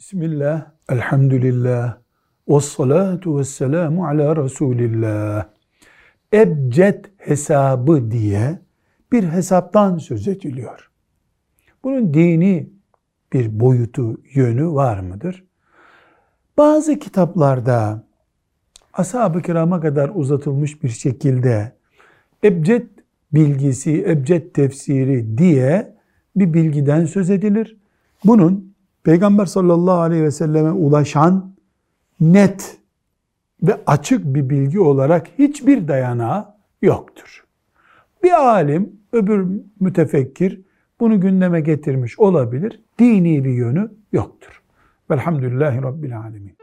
Bismillah, elhamdülillah, ve salatu ve selamu ala Resulillah. Ebced hesabı diye bir hesaptan söz ediliyor. Bunun dini bir boyutu, yönü var mıdır? Bazı kitaplarda ashab-ı kirama kadar uzatılmış bir şekilde ebced bilgisi, ebced tefsiri diye bir bilgiden söz edilir. Bunun Peygamber sallallahu aleyhi ve selleme ulaşan net ve açık bir bilgi olarak hiçbir dayanağı yoktur. Bir alim, öbür mütefekkir bunu gündeme getirmiş olabilir. Dini bir yönü yoktur. Velhamdülillahi Rabbil Alemin.